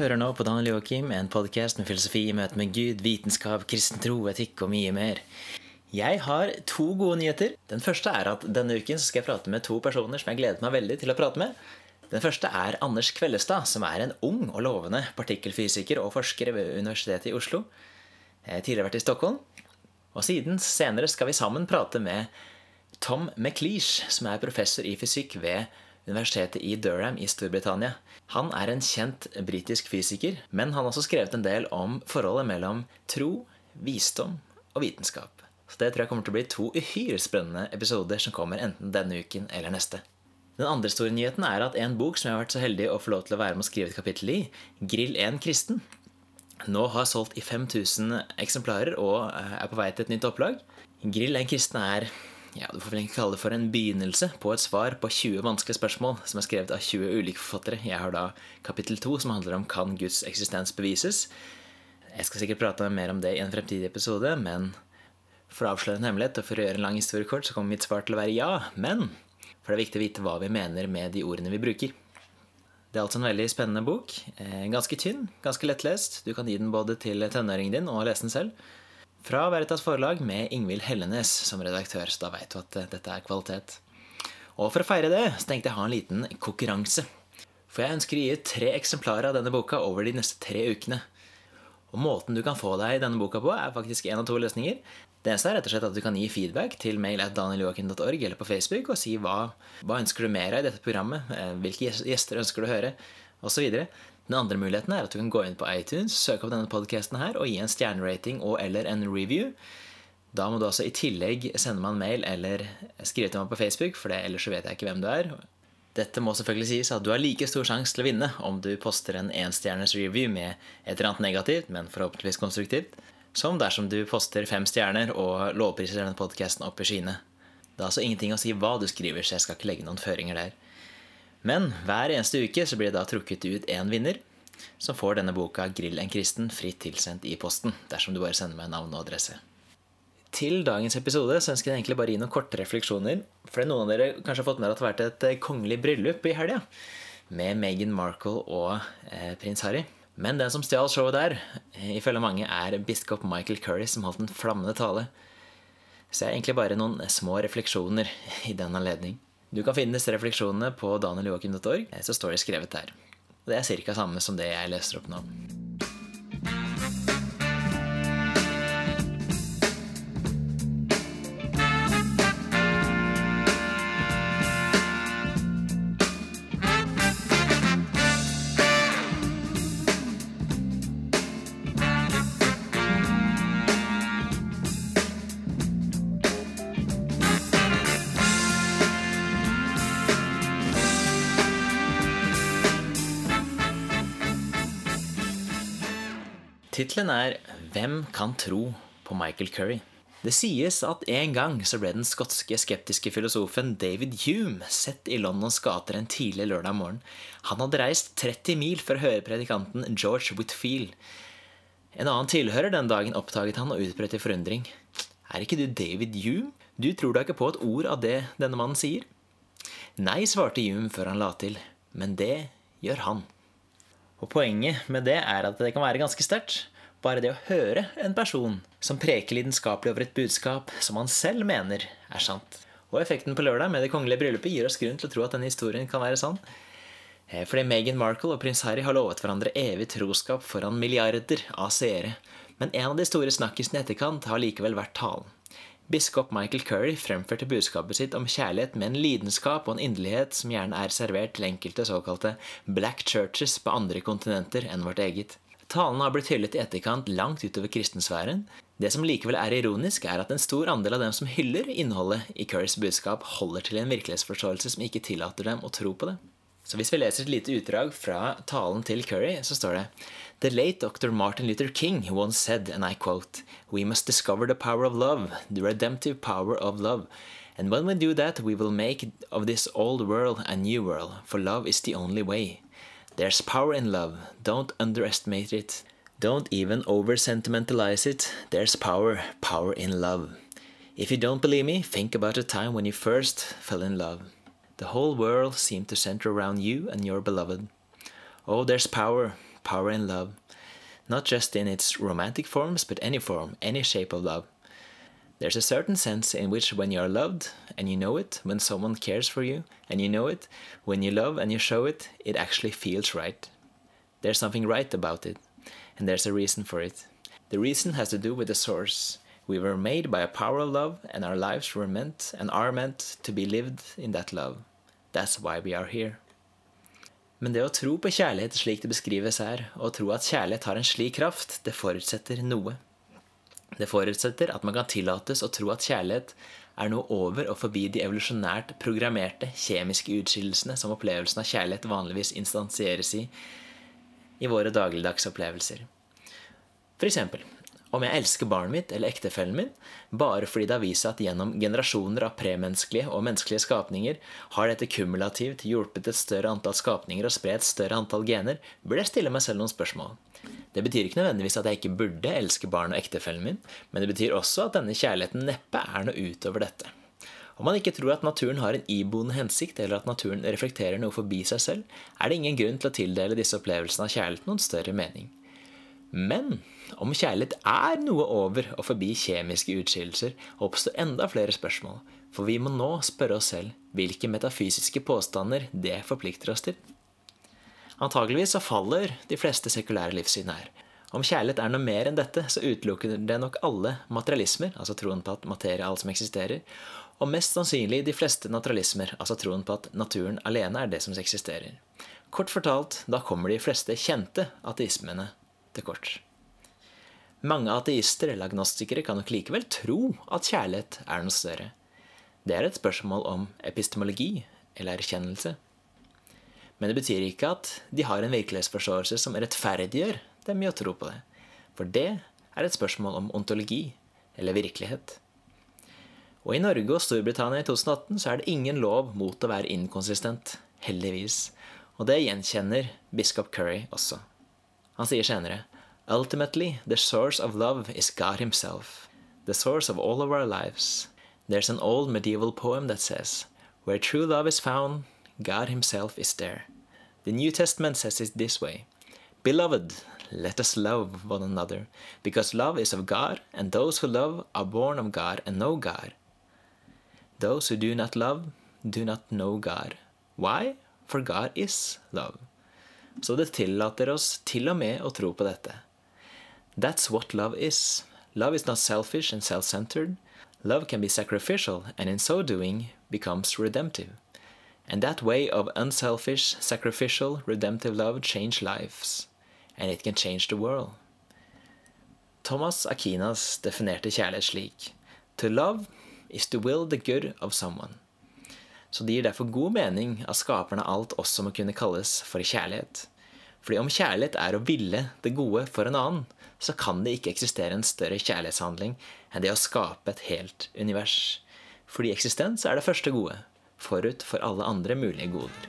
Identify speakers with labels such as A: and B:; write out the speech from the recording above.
A: Hører nå på Daniel Joakim, en podkast med filosofi i møte med Gud, vitenskap, kristen tro, etikk og mye mer. Jeg har to gode nyheter. Den første er at denne uken skal jeg prate med to personer som jeg gleder meg veldig til å prate med. Den første er Anders Kvellestad, som er en ung og lovende partikkelfysiker og forsker ved Universitetet i Oslo. Jeg har tidligere vært i Stockholm. Og siden senere skal vi sammen prate med Tom McLeish, som er professor i fysikk ved Universitetet i Durham i Storbritannia. Han er en kjent britisk fysiker, men han har også skrevet en del om forholdet mellom tro, visdom og vitenskap. Så det tror jeg kommer til å bli to uhyre spennende episoder som kommer enten denne uken eller neste. Den andre store nyheten er at en bok som jeg har vært så heldig å få lov til å være med å skrive et kapittel i, Grill 1 kristen, nå har solgt i 5000 eksemplarer og er på vei til et nytt opplag. Grill 1 kristen er ja, du får vel ikke kalle det for en begynnelse på et svar på 20 vanskelige spørsmål som er skrevet av 20 ulike forfattere. Jeg har da kapittel 2 som handler om kan Guds eksistens bevises. Jeg skal sikkert prate mer om det i en fremtidig episode, men for å avsløre en hemmelighet og for å gjøre en lang historie kort, så kommer mitt svar til å være ja, men for det er viktig å vite hva vi mener med de ordene vi bruker. Det er altså en veldig spennende bok. Eh, ganske tynn, ganske lettlest. Du kan gi den både til tenåringen din og lese den selv. Fra Veritas Forlag med Ingvild Hellenes som redaktør, så da veit du at eh, dette er kvalitet. Og for å feire det så tenkte jeg å ha en liten konkurranse. For jeg ønsker å gi tre eksemplarer av denne boka over de neste tre ukene. Og måten du kan få deg denne boka på, er faktisk én av to løsninger. Det eneste er rett og slett at du kan gi feedback til mail at danieljoakim.org eller på Facebook og si hva, hva ønsker du mer av i dette programmet, eh, hvilke gjester ønsker du å høre, osv. Den andre muligheten er at du kan gå inn på iTunes, søke opp denne podkasten her og gi en stjernerating og eller en review. Da må du altså i tillegg sende meg en mail eller skrive til meg på Facebook, for ellers så vet jeg ikke hvem du er. Dette må selvfølgelig sies at du har like stor sjanse til å vinne om du poster en enstjerners review med et eller annet negativt, men forhåpentligvis konstruktivt, som dersom du poster fem stjerner og lovpriser denne podkasten opp i skyene. Det er altså ingenting å si hva du skriver, så jeg skal ikke legge noen føringer der. Men hver eneste uke så blir det da trukket ut én vinner, som får denne boka 'Grill en kristen' fritt tilsendt i posten, dersom du bare sender meg navn og adresse. Til dagens episode så ønsker jeg egentlig bare gi noen korte refleksjoner. For noen av dere kanskje har fått med at det har vært et eh, kongelig bryllup i helga. Med Meghan Markle og eh, prins Harry. Men den som stjal showet der, eh, ifølge mange, er biskop Michael Curry, som holdt en flammende tale. Så jeg har egentlig bare noen små refleksjoner i den anledning. Du kan finne disse refleksjonene på danieljoakim.org, så står det skrevet der. Det er ca. samme som det jeg leser opp nå. Tittelen er 'Hvem kan tro på Michael Curry'? Det sies at en gang så ble den skotske skeptiske filosofen David Hume sett i Londons gater en tidlig lørdag morgen. Han hadde reist 30 mil for å høre predikanten George Whitfield. En annen tilhører den dagen oppdaget han og utbrøt i forundring. Er ikke du David Hume? Du tror da ikke på et ord av det denne mannen sier? Nei, svarte Hume før han la til, men det gjør han. Og poenget med det er at det kan være ganske sterkt. Bare det å høre en person som preker lidenskapelig over et budskap som han selv mener er sant. Og effekten på lørdag med det kongelige bryllupet gir oss grunn til å tro at denne historien kan være sann. Eh, fordi Meghan Markle og prins Harry har lovet hverandre evig troskap foran milliarder av seere. Men en av de store snakkisene i etterkant har likevel vært talen. Biskop Michael Curry fremførte budskapet sitt om kjærlighet med en lidenskap og en inderlighet som gjerne er servert til enkelte såkalte black churches på andre kontinenter enn vårt eget. Talen har blitt hyllet i etterkant langt utover kristensfæren. Det som likevel er ironisk, er at en stor andel av dem som hyller innholdet i Currys budskap, holder til en virkelighetsforståelse som ikke tillater dem å tro på det. Så hvis vi leser et lite utdrag fra talen til Curry, så står det The late Dr. Martin Luther King once said, and I quote, We must discover the power of love, the redemptive power of love. And when we do that, we will make of this old world a new world, for love is the only way. There's power in love. Don't underestimate it. Don't even over sentimentalize it. There's power, power in love. If you don't believe me, think about the time when you first fell in love. The whole world seemed to center around you and your beloved. Oh, there's power, power in love. Not just in its romantic forms, but any form, any shape of love. There's a certain sense in which, when you are loved and you know it, when someone cares for you and you know it, when you love and you show it, it actually feels right. There's something right about it, and there's a reason for it. The reason has to do with the source. We were made by a power of love, and our lives were meant and are meant to be lived in that love. That's why we are here. Men det å tro på kjærlighet slik det beskrives her, og tro at kjærlighet har en slik kraft, det forutsetter noe. Det forutsetter at man kan tillates å tro at kjærlighet er noe over og forbi de evolusjonært programmerte kjemiske utskillelsene som opplevelsen av kjærlighet vanligvis instansieres i i våre dagligdags opplevelser. For eksempel, om jeg elsker barnet mitt eller ektefellen min bare fordi det har vist seg at gjennom generasjoner av premenneskelige og menneskelige skapninger har dette kumulativt hjulpet et større antall skapninger og spre et større antall gener, burde jeg stille meg selv noen spørsmål. Det betyr ikke nødvendigvis at jeg ikke burde elske barn og ektefellen min, men det betyr også at denne kjærligheten neppe er noe utover dette. Om man ikke tror at naturen har en iboende hensikt, eller at naturen reflekterer noe forbi seg selv, er det ingen grunn til å tildele disse opplevelsene av kjærlighet noen større mening. Men om kjærlighet er noe over og forbi kjemiske utskillelser, oppstår enda flere spørsmål, for vi må nå spørre oss selv hvilke metafysiske påstander det forplikter oss til. Antageligvis så faller de fleste sekulære livssyn her. Om kjærlighet er noe mer enn dette, så utelukker det nok alle materialismer, altså troen på at materie er alt som eksisterer, og mest sannsynlig de fleste naturalismer, altså troen på at naturen alene er det som eksisterer. Kort fortalt, da kommer de fleste kjente ateismene til kort. Mange ateister eller agnostikere kan nok likevel tro at kjærlighet er noe større. Det er et spørsmål om epistemologi eller erkjennelse. Men det betyr ikke at de har en virkelighetsforståelse som rettferdiggjør dem i å tro på det. For det er et spørsmål om ontologi eller virkelighet. Og i Norge og Storbritannia i 2018 så er det ingen lov mot å være inkonsistent. Heldigvis. Og det gjenkjenner biskop Curry også. Han sier senere Ultimately, the source of love is God Himself, the source of all of our lives. There's an old medieval poem that says, Where true love is found, God Himself is there. The New Testament says it this way Beloved, let us love one another, because love is of God, and those who love are born of God and know God. Those who do not love do not know God. Why? For God is love. Så det tillater oss til og med å tro på dette. That's what love is. Love is not selfish and self centered. Love can be sacrificial, and in so doing, becomes redemptive. And that way of unselfish, sacrificial, redemptive love change lives. And it can change the world. Thomas Akinas definerte kjærlighet slik. To love is to will the good of someone. Så det gir derfor god mening at skaperen av alt også må kunne kalles for kjærlighet. Fordi om kjærlighet er å ville det gode for en annen, så kan det ikke eksistere en større kjærlighetshandling enn det å skape et helt univers. Fordi eksistens er det første gode, forut for alle andre mulige goder.